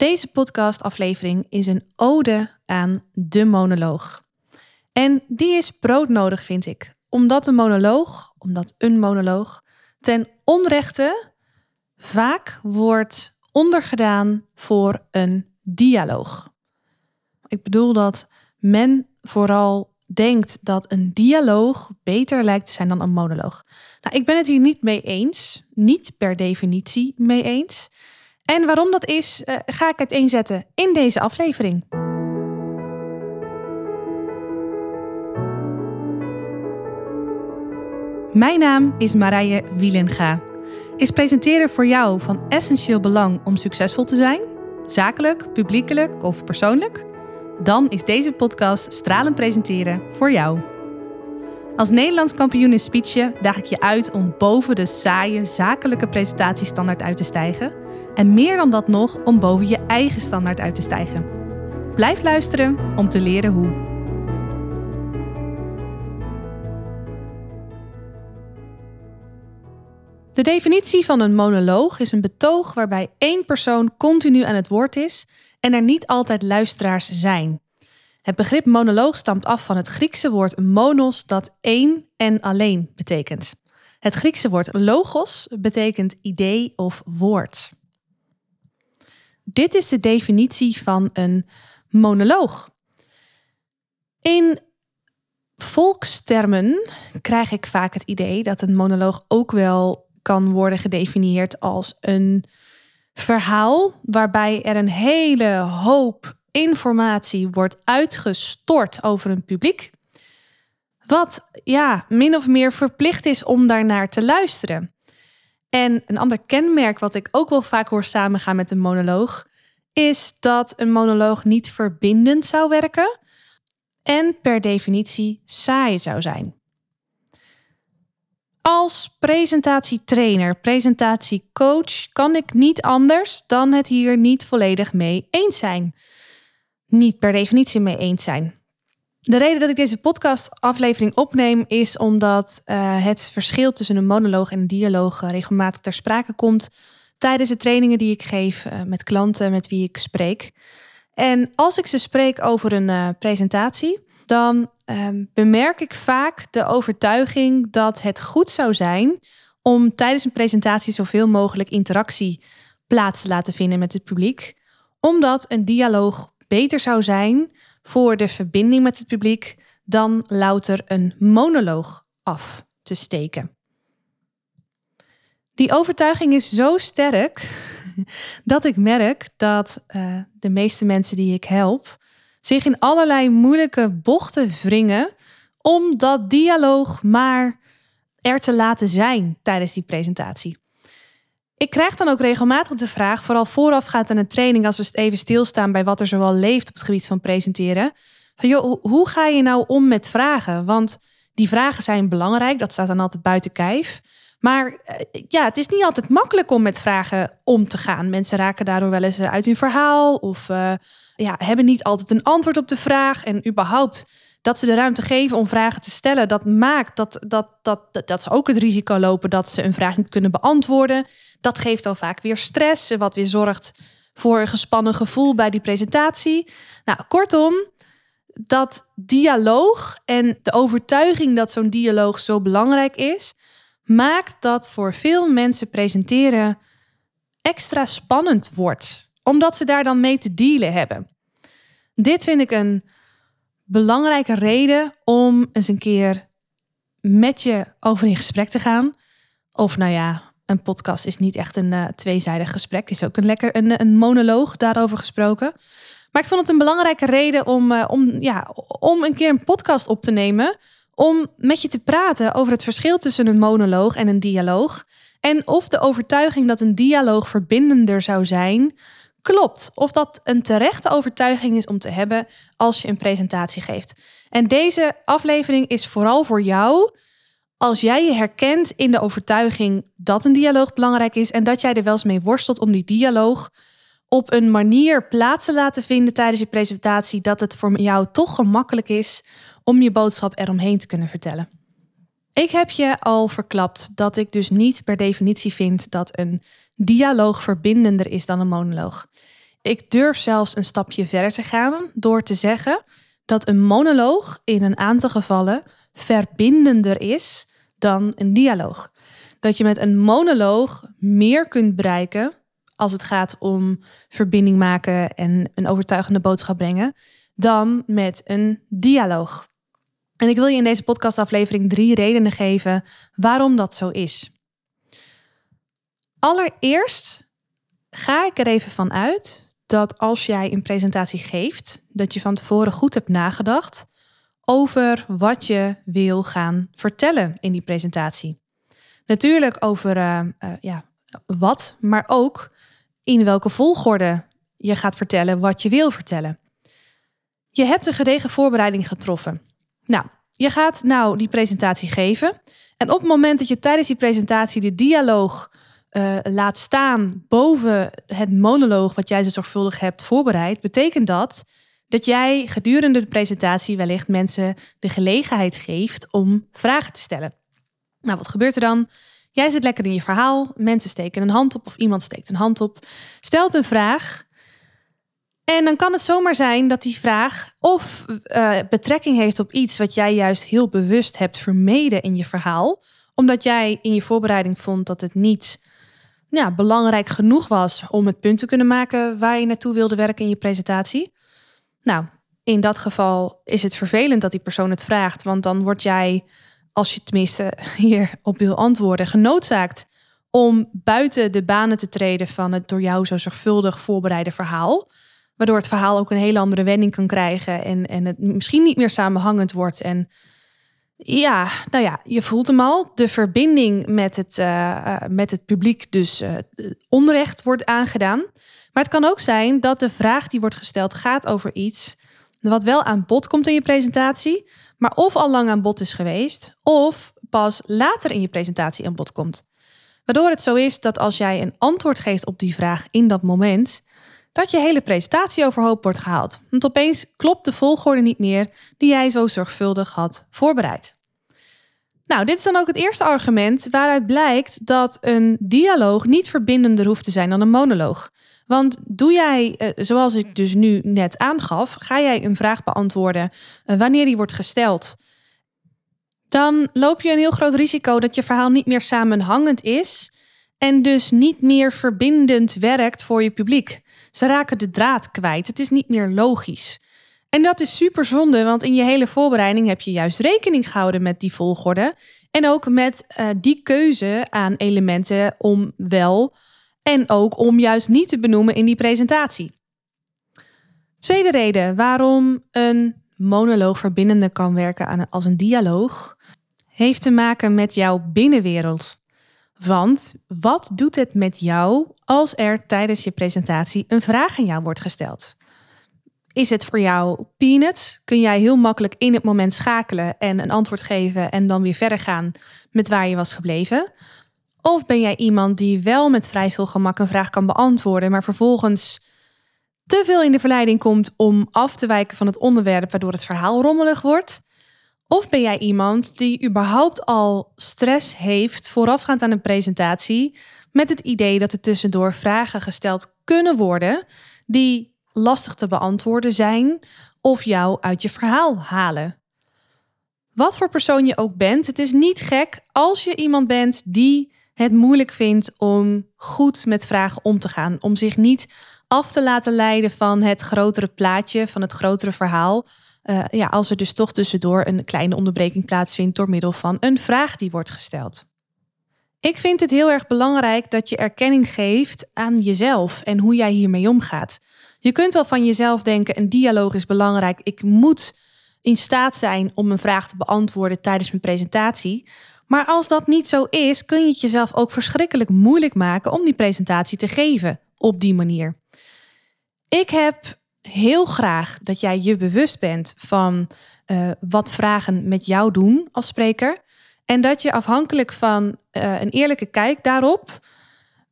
Deze podcastaflevering is een ode aan de monoloog. En die is broodnodig, vind ik. Omdat een monoloog, omdat een monoloog ten onrechte vaak wordt ondergedaan voor een dialoog. Ik bedoel dat men vooral denkt dat een dialoog beter lijkt te zijn dan een monoloog. Nou, ik ben het hier niet mee eens, niet per definitie mee eens. En waarom dat is, uh, ga ik uiteenzetten in deze aflevering. Mijn naam is Marije Wielenga. Is presenteren voor jou van essentieel belang om succesvol te zijn? Zakelijk, publiekelijk of persoonlijk? Dan is deze podcast Stralend Presenteren voor jou. Als Nederlands kampioen in speechen daag ik je uit om boven de saaie zakelijke presentatiestandaard uit te stijgen. En meer dan dat nog, om boven je eigen standaard uit te stijgen. Blijf luisteren om te leren hoe. De definitie van een monoloog is een betoog waarbij één persoon continu aan het woord is en er niet altijd luisteraars zijn. Het begrip monoloog stamt af van het Griekse woord monos, dat één en alleen betekent. Het Griekse woord logos betekent idee of woord. Dit is de definitie van een monoloog. In volkstermen krijg ik vaak het idee dat een monoloog ook wel kan worden gedefinieerd als een verhaal waarbij er een hele hoop informatie wordt uitgestort over een publiek. Wat ja, min of meer verplicht is om daarnaar te luisteren. En een ander kenmerk wat ik ook wel vaak hoor samengaan met een monoloog, is dat een monoloog niet verbindend zou werken en per definitie saai zou zijn. Als presentatietrainer, presentatiecoach kan ik niet anders dan het hier niet volledig mee eens zijn. Niet per definitie mee eens zijn. De reden dat ik deze podcastaflevering opneem is omdat uh, het verschil tussen een monoloog en een dialoog uh, regelmatig ter sprake komt tijdens de trainingen die ik geef uh, met klanten met wie ik spreek. En als ik ze spreek over een presentatie, dan ehm, bemerk ik vaak de overtuiging dat het goed zou zijn om tijdens een presentatie zoveel mogelijk interactie plaats te laten vinden met het publiek, omdat een dialoog beter zou zijn voor de verbinding met het publiek dan louter een monoloog af te steken. Die overtuiging is zo sterk dat ik merk dat uh, de meeste mensen die ik help zich in allerlei moeilijke bochten wringen om dat dialoog maar er te laten zijn tijdens die presentatie. Ik krijg dan ook regelmatig de vraag, vooral voorafgaand aan een training, als we even stilstaan bij wat er zoal leeft op het gebied van presenteren. Van joh, hoe ga je nou om met vragen? Want die vragen zijn belangrijk, dat staat dan altijd buiten kijf. Maar eh, ja, het is niet altijd makkelijk om met vragen om te gaan. Mensen raken daardoor wel eens eh, uit hun verhaal of uh, ja, hebben niet altijd een antwoord op de vraag. En überhaupt dat ze de ruimte geven om vragen te stellen, dat maakt dat, dat, dat, dat ze ook het risico lopen dat ze een vraag niet kunnen beantwoorden. Dat geeft dan vaak weer stress, wat weer zorgt voor een gespannen gevoel bij die presentatie. Nou, kortom, dat dialoog en de overtuiging dat zo'n dialoog zo belangrijk is, maakt dat voor veel mensen presenteren extra spannend wordt, omdat ze daar dan mee te dealen hebben. Dit vind ik een belangrijke reden om eens een keer met je over in gesprek te gaan. Of nou ja, een podcast is niet echt een uh, tweezijdig gesprek. Is ook een lekker een, monoloog daarover gesproken. Maar ik vond het een belangrijke reden om, uh, om, ja, om een keer een podcast op te nemen. Om met je te praten over het verschil tussen een monoloog en een dialoog. En of de overtuiging dat een dialoog verbindender zou zijn, klopt. Of dat een terechte overtuiging is om te hebben als je een presentatie geeft. En deze aflevering is vooral voor jou als jij je herkent in de overtuiging dat een dialoog belangrijk is en dat jij er wel eens mee worstelt om die dialoog op een manier plaats te laten vinden tijdens je presentatie, dat het voor jou toch gemakkelijk is om je boodschap eromheen te kunnen vertellen. Ik heb je al verklapt dat ik dus niet per definitie vind dat een dialoog verbindender is dan een monoloog. Ik durf zelfs een stapje verder te gaan door te zeggen dat een monoloog in een aantal gevallen verbindender is dan een dialoog. Dat je met een monoloog meer kunt bereiken als het gaat om verbinding maken en een overtuigende boodschap brengen, dan met een dialoog. En ik wil je in deze podcastaflevering drie redenen geven waarom dat zo is. Allereerst ga ik er even van uit dat als jij een presentatie geeft, dat je van tevoren goed hebt nagedacht over wat je wil gaan vertellen in die presentatie. Natuurlijk over uh, uh, ja, wat, maar ook in welke volgorde je gaat vertellen wat je wil vertellen. Je hebt een gedegen voorbereiding getroffen. Nou, je gaat nou die presentatie geven. En op het moment dat je tijdens die presentatie de dialoog uh, laat staan boven het monoloog wat jij zo zorgvuldig hebt voorbereid, betekent dat dat jij gedurende de presentatie wellicht mensen de gelegenheid geeft om vragen te stellen. Nou, wat gebeurt er dan? Jij zit lekker in je verhaal, mensen steken een hand op of iemand steekt een hand op, stelt een vraag. En dan kan het zomaar zijn dat die vraag of uh, betrekking heeft op iets wat jij juist heel bewust hebt vermeden in je verhaal, omdat jij in je voorbereiding vond dat het niet ja, belangrijk genoeg was om het punt te kunnen maken waar je naartoe wilde werken in je presentatie. Nou, in dat geval is het vervelend dat die persoon het vraagt, want dan word jij, als je tenminste hierop wil antwoorden, genoodzaakt om buiten de banen te treden van het door jou zo zorgvuldig voorbereide verhaal. Waardoor het verhaal ook een hele andere wending kan krijgen en, en het misschien niet meer samenhangend wordt. En ja, nou ja, je voelt hem al. De verbinding met het, uh, met het publiek dus uh, onrecht wordt aangedaan. Maar het kan ook zijn dat de vraag die wordt gesteld gaat over iets wat wel aan bod komt in je presentatie, maar of al lang aan bod is geweest, of pas later in je presentatie aan bod komt. Waardoor het zo is dat als jij een antwoord geeft op die vraag in dat moment, dat je hele presentatie overhoop wordt gehaald. Want opeens klopt de volgorde niet meer die jij zo zorgvuldig had voorbereid. Nou, dit is dan ook het eerste argument waaruit blijkt dat een dialoog niet verbindender hoeft te zijn dan een monoloog. Want doe jij, eh, zoals ik dus nu net aangaf, ga jij een vraag beantwoorden eh, wanneer die wordt gesteld, dan loop je een heel groot risico dat je verhaal niet meer samenhangend is en dus niet meer verbindend werkt voor je publiek. Ze raken de draad kwijt. Het is niet meer logisch. En dat is super zonde, want in je hele voorbereiding heb je juist rekening gehouden met die volgorde. En ook met uh, die keuze aan elementen om wel en ook om juist niet te benoemen in die presentatie. Tweede reden waarom een monoloog verbindender kan werken als een dialoog, heeft te maken met jouw binnenwereld. Want wat doet het met jou als er tijdens je presentatie een vraag aan jou wordt gesteld? Is het voor jou peanuts? Kun jij heel makkelijk in het moment schakelen en een antwoord geven en dan weer verder gaan met waar je was gebleven? Of ben jij iemand die wel met vrij veel gemak een vraag kan beantwoorden, maar vervolgens te veel in de verleiding komt om af te wijken van het onderwerp, waardoor het verhaal rommelig wordt? Of ben jij iemand die überhaupt al stress heeft voorafgaand aan een presentatie, met het idee dat er tussendoor vragen gesteld kunnen worden die lastig te beantwoorden zijn of jou uit je verhaal halen? Wat voor persoon je ook bent, het is niet gek als je iemand bent die het moeilijk vindt om goed met vragen om te gaan. Om zich niet af te laten leiden van het grotere plaatje, van het grotere verhaal. Uh, ja, als er dus toch tussendoor een kleine onderbreking plaatsvindt door middel van een vraag die wordt gesteld. Ik vind het heel erg belangrijk dat je erkenning geeft aan jezelf en hoe jij hiermee omgaat. Je kunt wel van jezelf denken: een dialoog is belangrijk. Ik moet in staat zijn om een vraag te beantwoorden tijdens mijn presentatie. Maar als dat niet zo is, kun je het jezelf ook verschrikkelijk moeilijk maken om die presentatie te geven op die manier. Ik heb heel graag dat jij je bewust bent van uh, wat vragen met jou doen als spreker. En dat je afhankelijk van uh, een eerlijke kijk daarop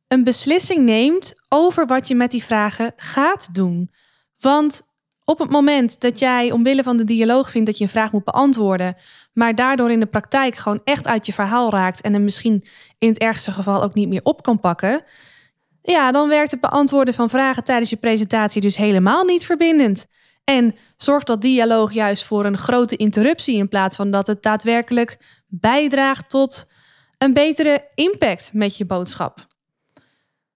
een beslissing neemt over wat je met die vragen gaat doen. Want op het moment dat jij omwille van de dialoog vindt dat je een vraag moet beantwoorden, maar daardoor in de praktijk gewoon echt uit je verhaal raakt en hem misschien in het ergste geval ook niet meer op kan pakken, ja, dan werkt het beantwoorden van vragen tijdens je presentatie dus helemaal niet verbindend. En zorgt dat dialoog juist voor een grote interruptie in plaats van dat het daadwerkelijk bijdraagt tot een betere impact met je boodschap.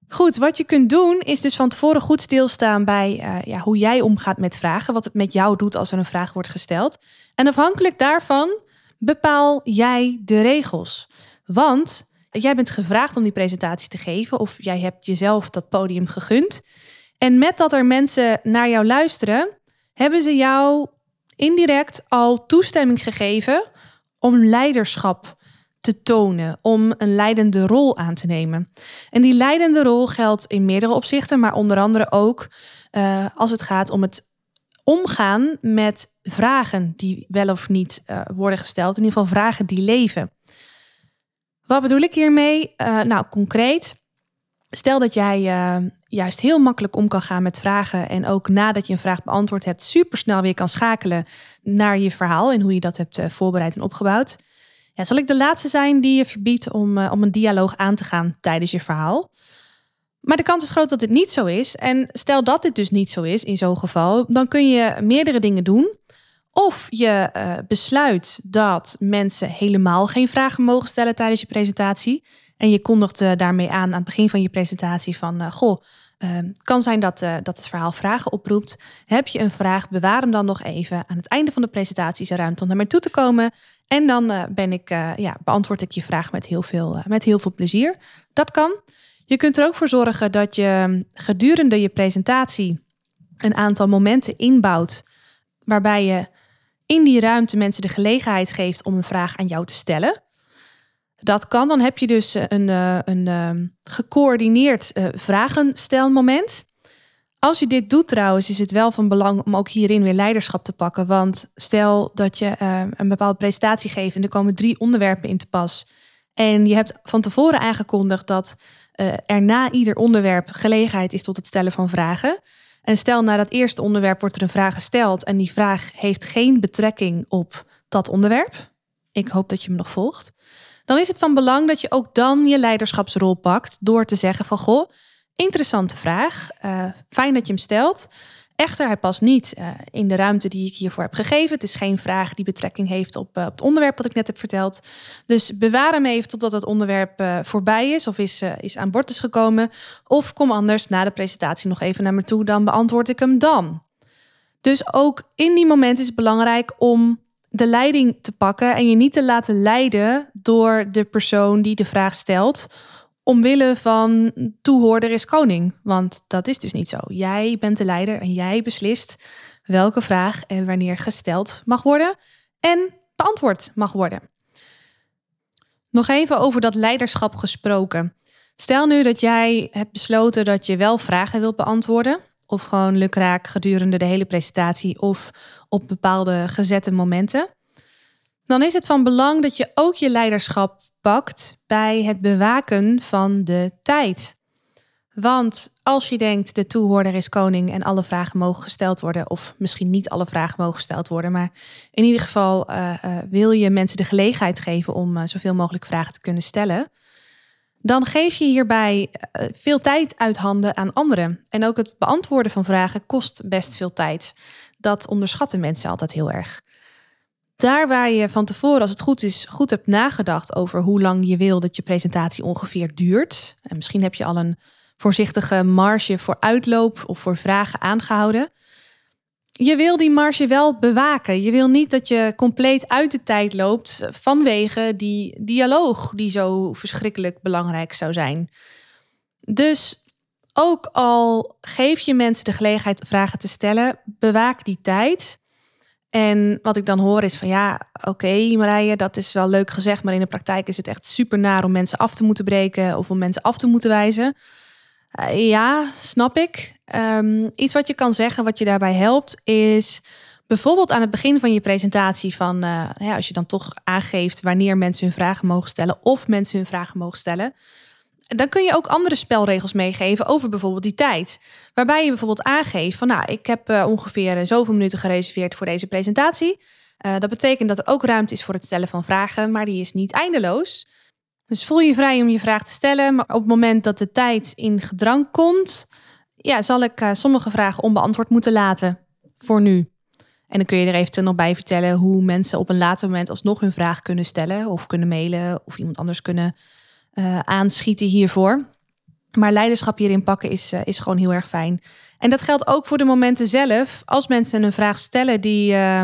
Goed, wat je kunt doen is dus van tevoren goed stilstaan bij uh, ja, hoe jij omgaat met vragen, wat het met jou doet als er een vraag wordt gesteld. En afhankelijk daarvan bepaal jij de regels. Want jij bent gevraagd om die presentatie te geven of jij hebt jezelf dat podium gegund. En met dat er mensen naar jou luisteren, hebben ze jou indirect al toestemming gegeven om leiderschap te tonen, om een leidende rol aan te nemen. En die leidende rol geldt in meerdere opzichten, maar onder andere ook uh, als het gaat om het omgaan met vragen die wel of niet uh, worden gesteld, in ieder geval vragen die leven. Wat bedoel ik hiermee? Uh, nou, concreet. Stel dat jij juist heel makkelijk om kan gaan met vragen en ook nadat je een vraag beantwoord hebt, supersnel weer kan schakelen naar je verhaal en hoe je dat hebt voorbereid en opgebouwd ja, zal ik de laatste zijn die je verbiedt om, om een dialoog aan te gaan tijdens je verhaal? Maar de kans is groot dat dit niet zo is. En stel dat dit dus niet zo is in zo'n geval, dan kun je meerdere dingen doen. Of je uh, besluit dat mensen helemaal geen vragen mogen stellen tijdens je presentatie. En je kondigt uh, daarmee aan aan het begin van je presentatie van, goh, Ehm, kan zijn dat, uh, dat het verhaal vragen oproept. Heb je een vraag, bewaar hem dan nog even. Aan het einde van de presentatie is er ruimte om naar mij toe te komen. En dan uh, ben ik, uh, ja, beantwoord ik je vraag met heel, veel, met heel veel plezier. Dat kan. Je kunt er ook voor zorgen dat je ehm, gedurende je presentatie een aantal momenten inbouwt. Waarbij je in die ruimte mensen de gelegenheid geeft om een vraag aan jou te stellen. Dat kan. Dan heb je dus eh, een, eh, een, een ehm, gecoördineerd uh, vragenstelmoment. Als je dit doet trouwens, is het wel van belang om ook hierin weer leiderschap te pakken. Want stel dat je een bepaalde presentatie geeft en er komen drie onderwerpen in te pas. En je hebt van tevoren aangekondigd dat er na ieder onderwerp gelegenheid is tot het stellen van vragen. En stel na dat eerste onderwerp wordt er een vraag gesteld en die vraag heeft geen betrekking op dat onderwerp. Ik hoop dat je me nog volgt dan is het van belang dat je ook dan je leiderschapsrol pakt door te zeggen van goh, interessante vraag, uh, fijn dat je hem stelt. Echter, hij past niet uh, in de ruimte die ik hiervoor heb gegeven. Het is geen vraag die betrekking heeft op, op het onderwerp wat ik net heb verteld. Dus bewaar hem even totdat het onderwerp voorbij is of is, is aan bod is gekomen. Of kom anders na de presentatie nog even naar me toe, dan beantwoord ik hem dan. Dus ook in die moment is het belangrijk om de leiding te pakken en je niet te laten leiden door de persoon die de vraag stelt. Omwille van toehoorder is koning. Want dat is dus niet zo. Jij bent de leider en jij beslist welke vraag en wanneer gesteld mag worden en beantwoord mag worden. Nog even over dat leiderschap gesproken. Stel nu dat jij hebt besloten dat je wel vragen wilt beantwoorden of gewoon lukraak gedurende de hele presentatie of op bepaalde gezette momenten. Dan is het van belang dat je ook je leiderschap pakt bij het bewaken van de tijd. Want als je denkt de toehoorder is koning en alle vragen mogen gesteld worden, of misschien niet alle vragen mogen gesteld worden, maar in ieder geval uh, uh, wil je mensen de gelegenheid geven om uh, zoveel mogelijk vragen te kunnen stellen, dan geef je hierbij eh, veel tijd uit handen aan anderen. En ook het beantwoorden van vragen kost best veel tijd. Dat onderschatten mensen altijd heel erg. Daar waar je van tevoren, als het goed is, goed hebt nagedacht over hoe lang je wil dat je presentatie ongeveer duurt. En misschien heb je al een voorzichtige marge voor uitloop of voor vragen aangehouden je wil die marge wel bewaken. Je wil niet dat je compleet uit de tijd loopt vanwege die dialoog die zo verschrikkelijk belangrijk zou zijn. Dus ook al geef je mensen de gelegenheid vragen te stellen, bewaak die tijd. En wat ik dan hoor is van ja, oké Marije, dat is wel leuk gezegd, maar in de praktijk is het echt super naar om mensen af te moeten breken of om mensen af te moeten wijzen. Uh, ja, snap ik. Um, iets wat je kan zeggen, wat je daarbij helpt, is bijvoorbeeld aan het begin van je presentatie van, uh, ja, als je dan toch aangeeft wanneer mensen hun vragen mogen stellen of mensen hun vragen mogen stellen, dan kun je ook andere spelregels meegeven over bijvoorbeeld die tijd. Waarbij je bijvoorbeeld aangeeft van, nou, ik heb uh, ongeveer zoveel minuten gereserveerd voor deze presentatie. Uh, dat betekent dat er ook ruimte is voor het stellen van vragen, maar die is niet eindeloos. Dus voel je vrij om je vraag te stellen, maar op het moment dat de tijd in gedrang komt, ja, zal ik sommige vragen onbeantwoord moeten laten voor nu. En dan kun je er eventueel nog bij vertellen hoe mensen op een later moment alsnog hun vraag kunnen stellen of kunnen mailen of iemand anders kunnen uh, aanschieten hiervoor. Maar leiderschap hierin pakken is, uh, is gewoon heel erg fijn. En dat geldt ook voor de momenten zelf. Als mensen een vraag stellen die, uh,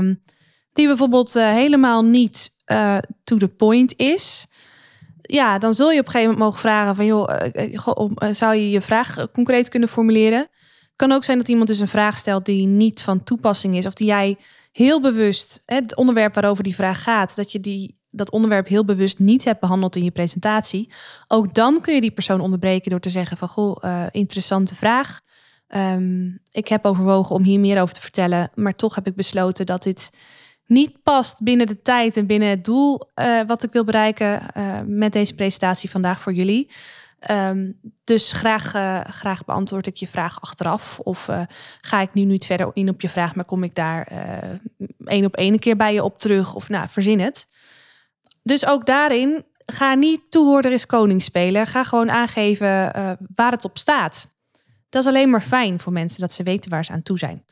die bijvoorbeeld helemaal niet to the point is ja, dan zul je op een gegeven moment mogen vragen van joh, zou je je vraag concreet kunnen formuleren? Het kan ook zijn dat iemand dus een vraag stelt die niet van toepassing is, of die jij heel bewust, het onderwerp waarover die vraag gaat, dat je die, dat onderwerp heel bewust niet hebt behandeld in je presentatie. Ook dan kun je die persoon onderbreken door te zeggen van goh, uh, interessante vraag. Um, ik heb overwogen om hier meer over te vertellen, maar toch heb ik besloten dat dit niet past binnen de tijd en binnen het doel uh, wat ik wil bereiken uh, met deze presentatie vandaag voor jullie. Um, dus graag, graag beantwoord ik je vraag achteraf. Of ga ik nu niet verder in op je vraag, maar kom ik daar één op één keer bij je op terug? Of nou, verzin het. Dus ook daarin, ga niet toehoorder is koning spelen. Ga gewoon aangeven waar het op staat. Dat is alleen maar fijn voor mensen dat ze weten waar ze aan toe zijn.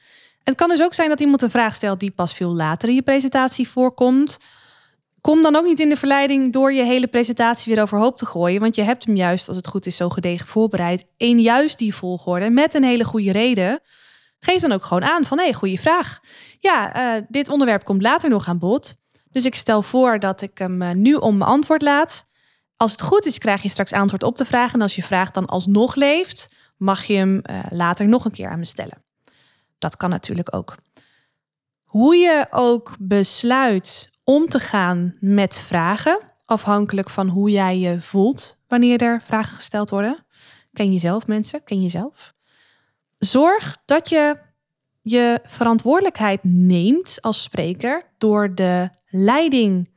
Het kan dus ook zijn dat iemand een vraag stelt die pas veel later in je presentatie voorkomt. Kom dan ook niet in de verleiding door je hele presentatie weer overhoop te gooien. Want je hebt hem juist, als het goed is, zo gedegen voorbereid. In juist die volgorde met een hele goede reden. Geef dan ook gewoon aan van hé, goede vraag. Ja, uh, dit onderwerp komt later nog aan bod. Dus ik stel voor dat ik hem uh, nu onbeantwoord laat. Als het goed is, krijg je straks antwoord op de vraag. En als je vraag dan alsnog leeft, mag je hem uh, later nog een keer aan me stellen. Dat kan natuurlijk ook. Hoe je ook besluit om te gaan met vragen, afhankelijk van hoe jij je voelt wanneer er vragen gesteld worden. Ken jezelf, mensen? Ken jezelf? Zorg dat je je verantwoordelijkheid neemt als spreker door de leiding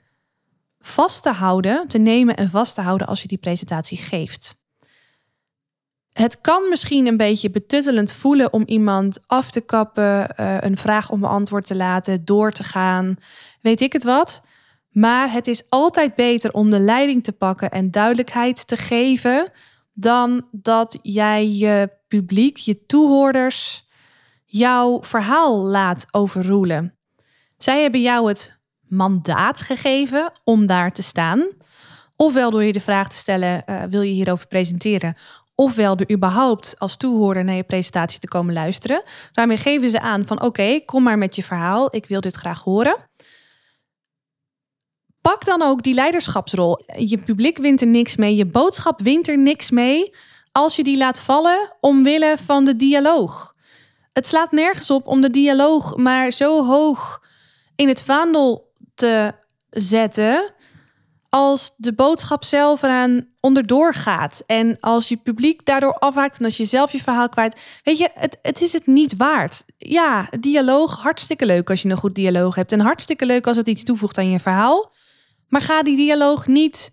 vast te houden, te nemen en vast te houden als je die presentatie geeft het kan misschien een beetje betuttelend voelen om iemand af te kappen, uh, een vraag onbeantwoord te laten, door te gaan, weet ik het wat. Maar het is altijd beter om de leiding te pakken en duidelijkheid te geven, dan dat jij je publiek, je toehoorders, jouw verhaal laat overroelen. Zij hebben jou het mandaat gegeven om daar te staan. Ofwel door je de vraag te stellen: uh, wil je hierover presenteren? ofwel er überhaupt als toehoorder naar je presentatie te komen luisteren. Daarmee geven ze aan van oké, kom maar met je verhaal, ik wil dit graag horen. Pak dan ook die leiderschapsrol. Je publiek wint er niks mee, je boodschap wint er niks mee als je die laat vallen omwille van de dialoog. Het slaat nergens op om de dialoog maar zo hoog in het vaandel te zetten als de boodschap zelf eraan onderdoor gaat. En als je publiek daardoor afhaakt en als je zelf je verhaal kwijt. Weet je, het, het is het niet waard. Ja, dialoog, hartstikke leuk als je een goed dialoog hebt. En hartstikke leuk als het iets toevoegt aan je verhaal. Maar ga die dialoog niet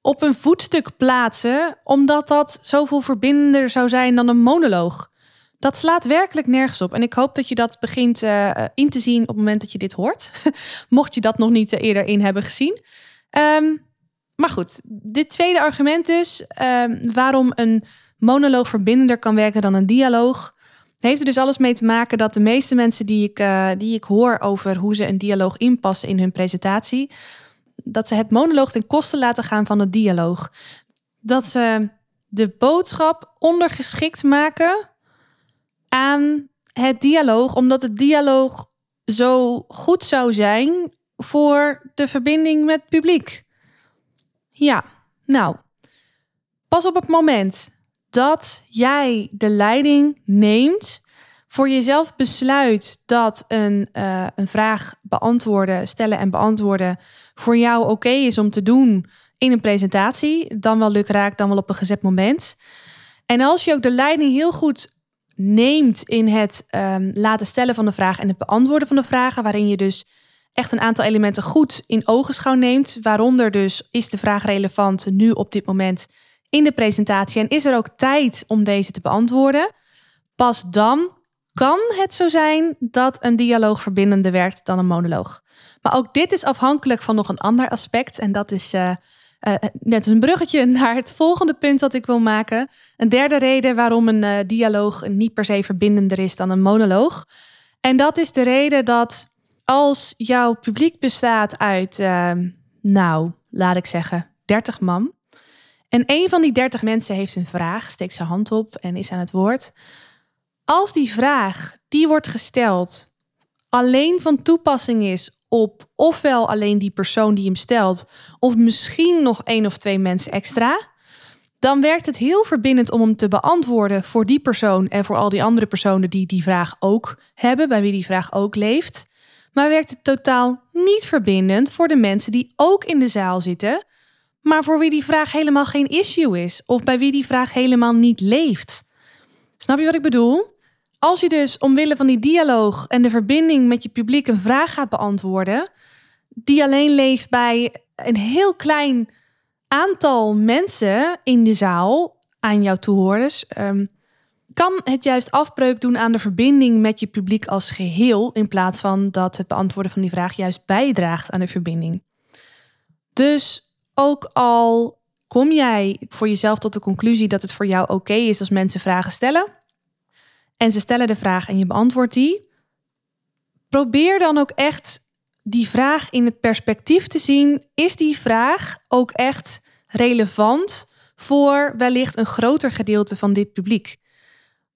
op een voetstuk plaatsen, omdat dat zoveel verbindender zou zijn dan een monoloog. Dat slaat werkelijk nergens op. En ik hoop dat je dat begint uh, in te zien op het moment dat je dit hoort. Mocht je dat nog niet eerder in hebben gezien. Um, maar goed, dit tweede argument dus, um, waarom een monoloog verbindender kan werken dan een dialoog, heeft er dus alles mee te maken dat de meeste mensen die ik, die ik hoor over hoe ze een dialoog inpassen in hun presentatie, dat ze het monoloog ten koste laten gaan van de dialoog. Dat ze de boodschap ondergeschikt maken aan het dialoog, omdat het dialoog zo goed zou zijn voor de verbinding met het publiek. Ja, nou, pas op het moment dat jij de leiding neemt, voor jezelf besluit dat een, uh, een vraag beantwoorden, stellen en beantwoorden voor jou oké is om te doen in een presentatie, dan wel lukraak, dan wel op een gezet moment. En als je ook de leiding heel goed neemt in het um, laten stellen van de vraag en het beantwoorden van de vragen, waarin je dus echt een aantal elementen goed in ogenschouw neemt. Waaronder dus is de vraag relevant nu op dit moment in de presentatie en is er ook tijd om deze te beantwoorden. Pas dan kan het zo zijn dat een dialoog verbindender werkt dan een monoloog. Maar ook dit is afhankelijk van nog een ander aspect en dat is uh, Uh, net als een bruggetje naar het volgende punt dat ik wil maken. Een derde reden waarom een uh, dialoog niet per se verbindender is dan een monoloog. En dat is de reden dat als jouw publiek bestaat uit, uh, nou, laat ik zeggen, 30 man. En een van die 30 mensen heeft een vraag, steekt zijn hand op en is aan het woord. Als die vraag die wordt gesteld alleen van toepassing is op ofwel alleen die persoon die hem stelt, of misschien nog één of twee mensen extra, dan werkt het heel verbindend om hem te beantwoorden voor die persoon en voor al die andere personen die die vraag ook hebben, bij wie die vraag ook leeft. Maar werkt het totaal niet verbindend voor de mensen die ook in de zaal zitten, maar voor wie die vraag helemaal geen issue is of bij wie die vraag helemaal niet leeft. Snap je wat ik bedoel? Als je dus omwille van die dialoog en de verbinding met je publiek een vraag gaat beantwoorden, die alleen leeft bij een heel klein aantal mensen in de zaal aan jouw toehoorders, um, kan het juist afbreuk doen aan de verbinding met je publiek als geheel, in plaats van dat het beantwoorden van die vraag juist bijdraagt aan de verbinding. Dus ook al kom jij voor jezelf tot de conclusie dat het voor jou oké is als mensen vragen stellen, en ze stellen de vraag en je beantwoordt die, probeer dan ook echt die vraag in het perspectief te zien. Is die vraag ook echt relevant voor wellicht een groter gedeelte van dit publiek?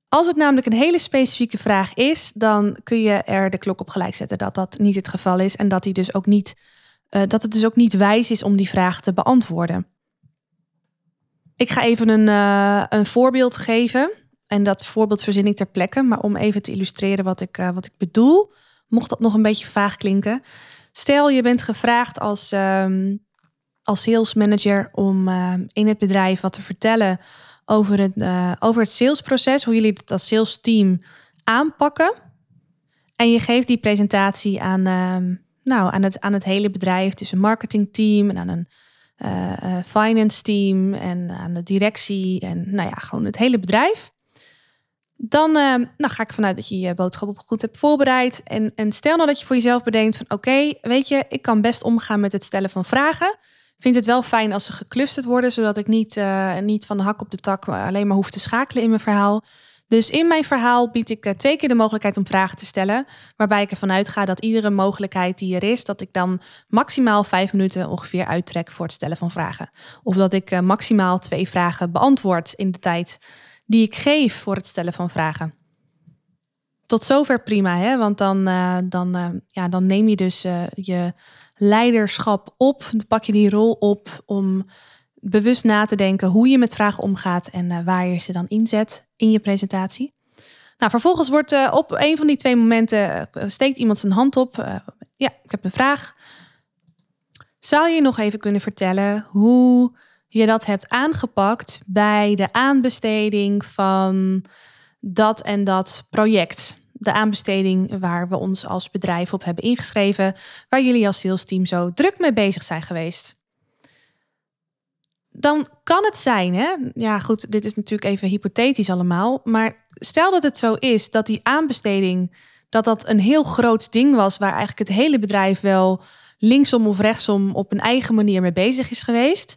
Als het namelijk een hele specifieke vraag is, dan kun je er de klok op gelijk zetten dat dat niet het geval is en dat, die dus ook niet, uh, dat het dus ook niet wijs is om die vraag te beantwoorden. Ik ga even een, uh, een voorbeeld geven. En dat voorbeeld verzin ik ter plekke. Maar om even te illustreren wat ik, uh, wat ik bedoel, mocht dat nog een beetje vaag klinken. Stel, je bent gevraagd als, um, als sales manager om uh, in het bedrijf wat te vertellen over het, uh, over het salesproces, hoe jullie het als sales team aanpakken. En je geeft die presentatie aan, uh, nou, aan, het, aan het hele bedrijf, dus een marketingteam en aan een finance team en aan de directie en nou ja, gewoon het hele bedrijf. Dan uh, nou, ga ik vanuit dat je je boodschap goed hebt voorbereid. En, en stel nou dat je voor jezelf bedenkt van oké, weet je, ik kan best omgaan met het stellen van vragen. Vind het wel fijn als ze geclusterd worden, zodat ik niet, uh, niet van de hak op de tak alleen maar hoef te schakelen in mijn verhaal. Dus in mijn verhaal bied ik uh, twee keer de mogelijkheid om vragen te stellen. Waarbij ik ervan uitga dat iedere mogelijkheid die er is, dat ik dan maximaal vijf minuten ongeveer uittrek voor het stellen van vragen. Of dat ik maximaal twee vragen beantwoord in de tijd die ik geef voor het stellen van vragen. Tot zover prima, hè? want dan, uh, dan, uh, ja, dan neem je dus uh, je leiderschap op, pak je die rol op om bewust na te denken hoe je met vragen omgaat en waar je ze dan inzet in je presentatie. Nou, vervolgens wordt op een van die twee momenten steekt iemand zijn hand op. ja, ik heb een vraag. Zou je nog even kunnen vertellen hoe je dat hebt aangepakt bij de aanbesteding van dat en dat project. De aanbesteding waar we ons als bedrijf op hebben ingeschreven, waar jullie als salesteam zo druk mee bezig zijn geweest. Dan kan het zijn, hè? Ja, goed, dit is natuurlijk even hypothetisch allemaal. Maar stel dat het zo is dat die aanbesteding, dat dat een heel groot ding was, waar eigenlijk het hele bedrijf wel linksom of rechtsom op een eigen manier mee bezig is geweest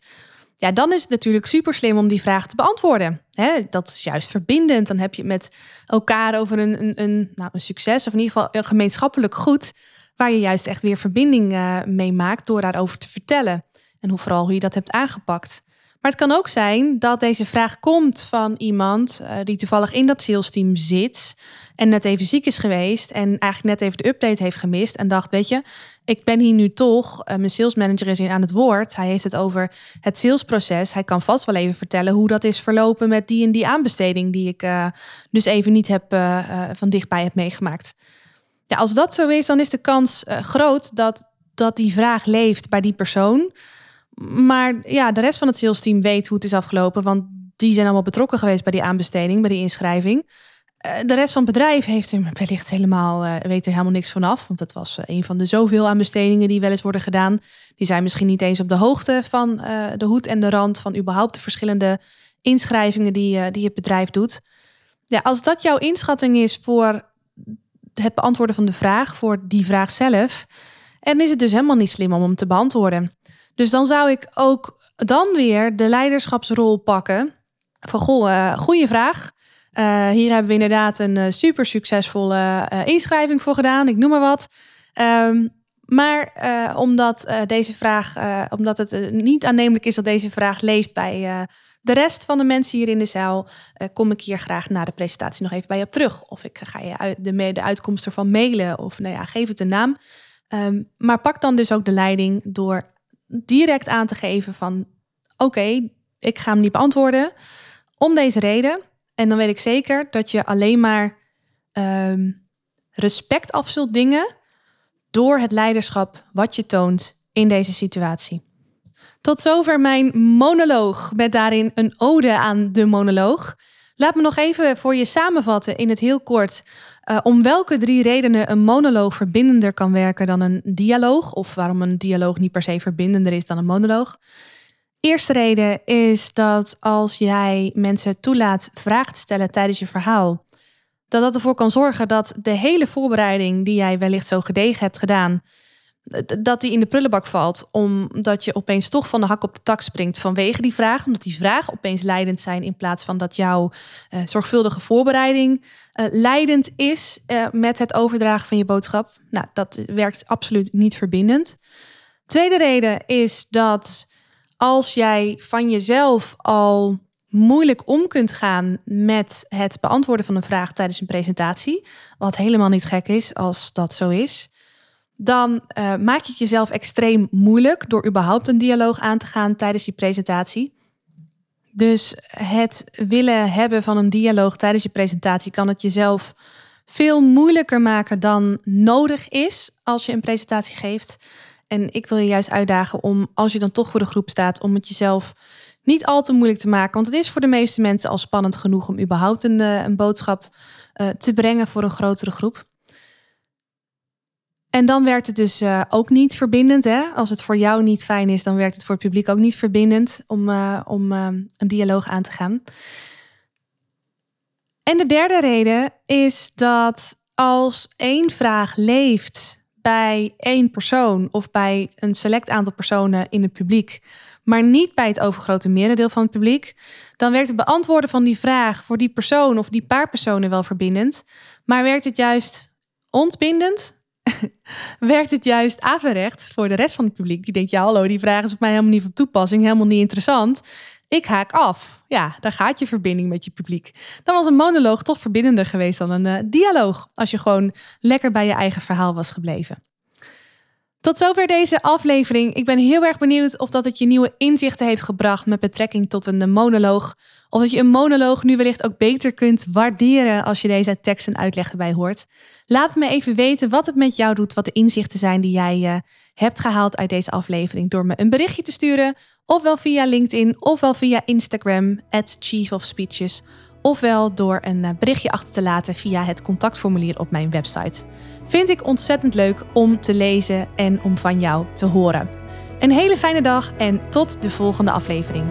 ja, dan is het natuurlijk super slim om die vraag te beantwoorden. dat is juist verbindend. Dan heb je met elkaar over een, een, een, nou, een succes, of in ieder geval een gemeenschappelijk goed, waar je juist echt weer verbinding uh, mee maakt door daarover te vertellen. En hoe vooral hoe je dat hebt aangepakt. Maar het kan ook zijn dat deze vraag komt van iemand uh, die toevallig in dat salesteam zit en net even ziek is geweest en eigenlijk net even de update heeft gemist en dacht, weet je, ik ben hier nu toch, uh, mijn salesmanager is hier aan het woord. Hij heeft het over het salesproces. Hij kan vast wel even vertellen hoe dat is verlopen met die en die aanbesteding die ik uh, dus even niet heb van dichtbij heb meegemaakt. Ja, als dat zo is, dan is de kans groot dat, dat die vraag leeft bij die persoon. Maar ja, de rest van het salesteam weet hoe het is afgelopen, want die zijn allemaal betrokken geweest bij die aanbesteding, bij die inschrijving. Eh, de rest van het bedrijf heeft er wellicht helemaal, uh, weet er helemaal niks van af. Want het was uh, een van de zoveel aanbestedingen die wel eens worden gedaan. Die zijn misschien niet eens op de hoogte van de hoed en de rand van überhaupt de verschillende inschrijvingen die, die het bedrijf doet. Ja, als dat jouw inschatting is voor het beantwoorden van de vraag, voor die vraag zelf, en is het dus helemaal niet slim om hem te beantwoorden. Dus dan zou ik ook dan weer de leiderschapsrol pakken. Van goh, uh, goede vraag. Uh, hier hebben we inderdaad een uh, super succesvolle inschrijving voor gedaan. Ik noem maar wat. Um, maar omdat deze vraag, omdat het niet aannemelijk is dat deze vraag leest bij de rest van de mensen hier in de zaal, kom ik hier graag na de presentatie nog even bij je op terug. Of ik ga je uit, de, de uitkomst ervan mailen. Of nou ja, geef het een naam. Um, maar pak dan dus ook de leiding door direct aan te geven van oké, ik ga hem niet beantwoorden om deze reden. En dan weet ik zeker dat je alleen maar um, respect af zult dingen door het leiderschap wat je toont in deze situatie. Tot zover mijn monoloog met daarin een ode aan de monoloog. Laat me nog even voor je samenvatten in het heel kort uh, om welke drie redenen een monoloog verbindender kan werken dan een dialoog, of waarom een dialoog niet per se verbindender is dan een monoloog. Eerste reden is dat als jij mensen toelaat vragen te stellen tijdens je verhaal, dat dat ervoor kan zorgen dat de hele voorbereiding die jij wellicht zo gedegen hebt gedaan, dat die in de prullenbak valt, omdat je opeens toch van de hak op de tak springt vanwege die vraag, omdat die vragen opeens leidend zijn in plaats van dat jouw uh, zorgvuldige voorbereiding uh, leidend is uh, met het overdragen van je boodschap. Nou, dat werkt absoluut niet verbindend. Tweede reden is dat als jij van jezelf al moeilijk om kunt gaan met het beantwoorden van een vraag tijdens een presentatie, wat helemaal niet gek is als dat zo is, dan uh, maak je het jezelf extreem moeilijk door überhaupt een dialoog aan te gaan tijdens die presentatie. Dus het willen hebben van een dialoog tijdens je presentatie kan het jezelf veel moeilijker maken dan nodig is als je een presentatie geeft. En ik wil je juist uitdagen om, als je dan toch voor de groep staat, om het jezelf niet al te moeilijk te maken. Want het is voor de meeste mensen al spannend genoeg om überhaupt een, eh, een boodschap uh, te brengen voor een grotere groep. En dan werkt het dus uh, ook niet verbindend. Hè? Als het voor jou niet fijn is, dan werkt het voor het publiek ook niet verbindend om, uh, om uh, een dialoog aan te gaan. En de derde reden is dat als één vraag leeft bij één persoon of bij een select aantal personen in het publiek, maar niet bij het overgrote merendeel van het publiek, dan werkt het beantwoorden van die vraag voor die persoon of die paar personen wel verbindend, maar werkt het juist ontbindend werkt het juist averechts voor de rest van het publiek. Die denkt, ja hallo, die vraag is op mij helemaal niet van toepassing, helemaal niet interessant. Ik haak af. Ja, daar gaat je verbinding met je publiek. Dan was een monoloog toch verbindender geweest dan een uh, dialoog. Als je gewoon lekker bij je eigen verhaal was gebleven. Tot zover deze aflevering. Ik ben heel erg benieuwd of dat het je nieuwe inzichten heeft gebracht met betrekking tot een monoloog. Of dat je een monoloog nu wellicht ook beter kunt waarderen als je deze tekst en uitleg erbij hoort. Laat me even weten wat het met jou doet, wat de inzichten zijn die jij uh, hebt gehaald uit deze aflevering. Door me een berichtje te sturen, ofwel via LinkedIn, ofwel via Instagram, at Chief of Speeches. Ofwel door een eh, berichtje achter te laten via het contactformulier op mijn website. Vind ik ontzettend leuk om te lezen en om van jou te horen. Een hele fijne dag en tot de volgende aflevering.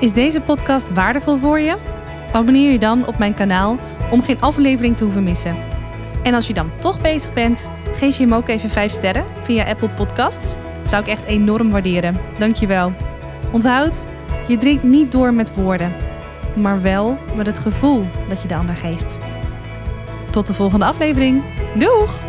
Is deze podcast waardevol voor je? Abonneer je dan op mijn kanaal om geen aflevering te hoeven missen. En als je dan toch bezig bent, geef je hem ook even 5 sterren via Apple Podcasts. Zou ik echt enorm waarderen. Dankjewel. Onthoud, je drinkt niet door met woorden, maar wel met het gevoel dat je de ander geeft. Tot de volgende aflevering. Doeg!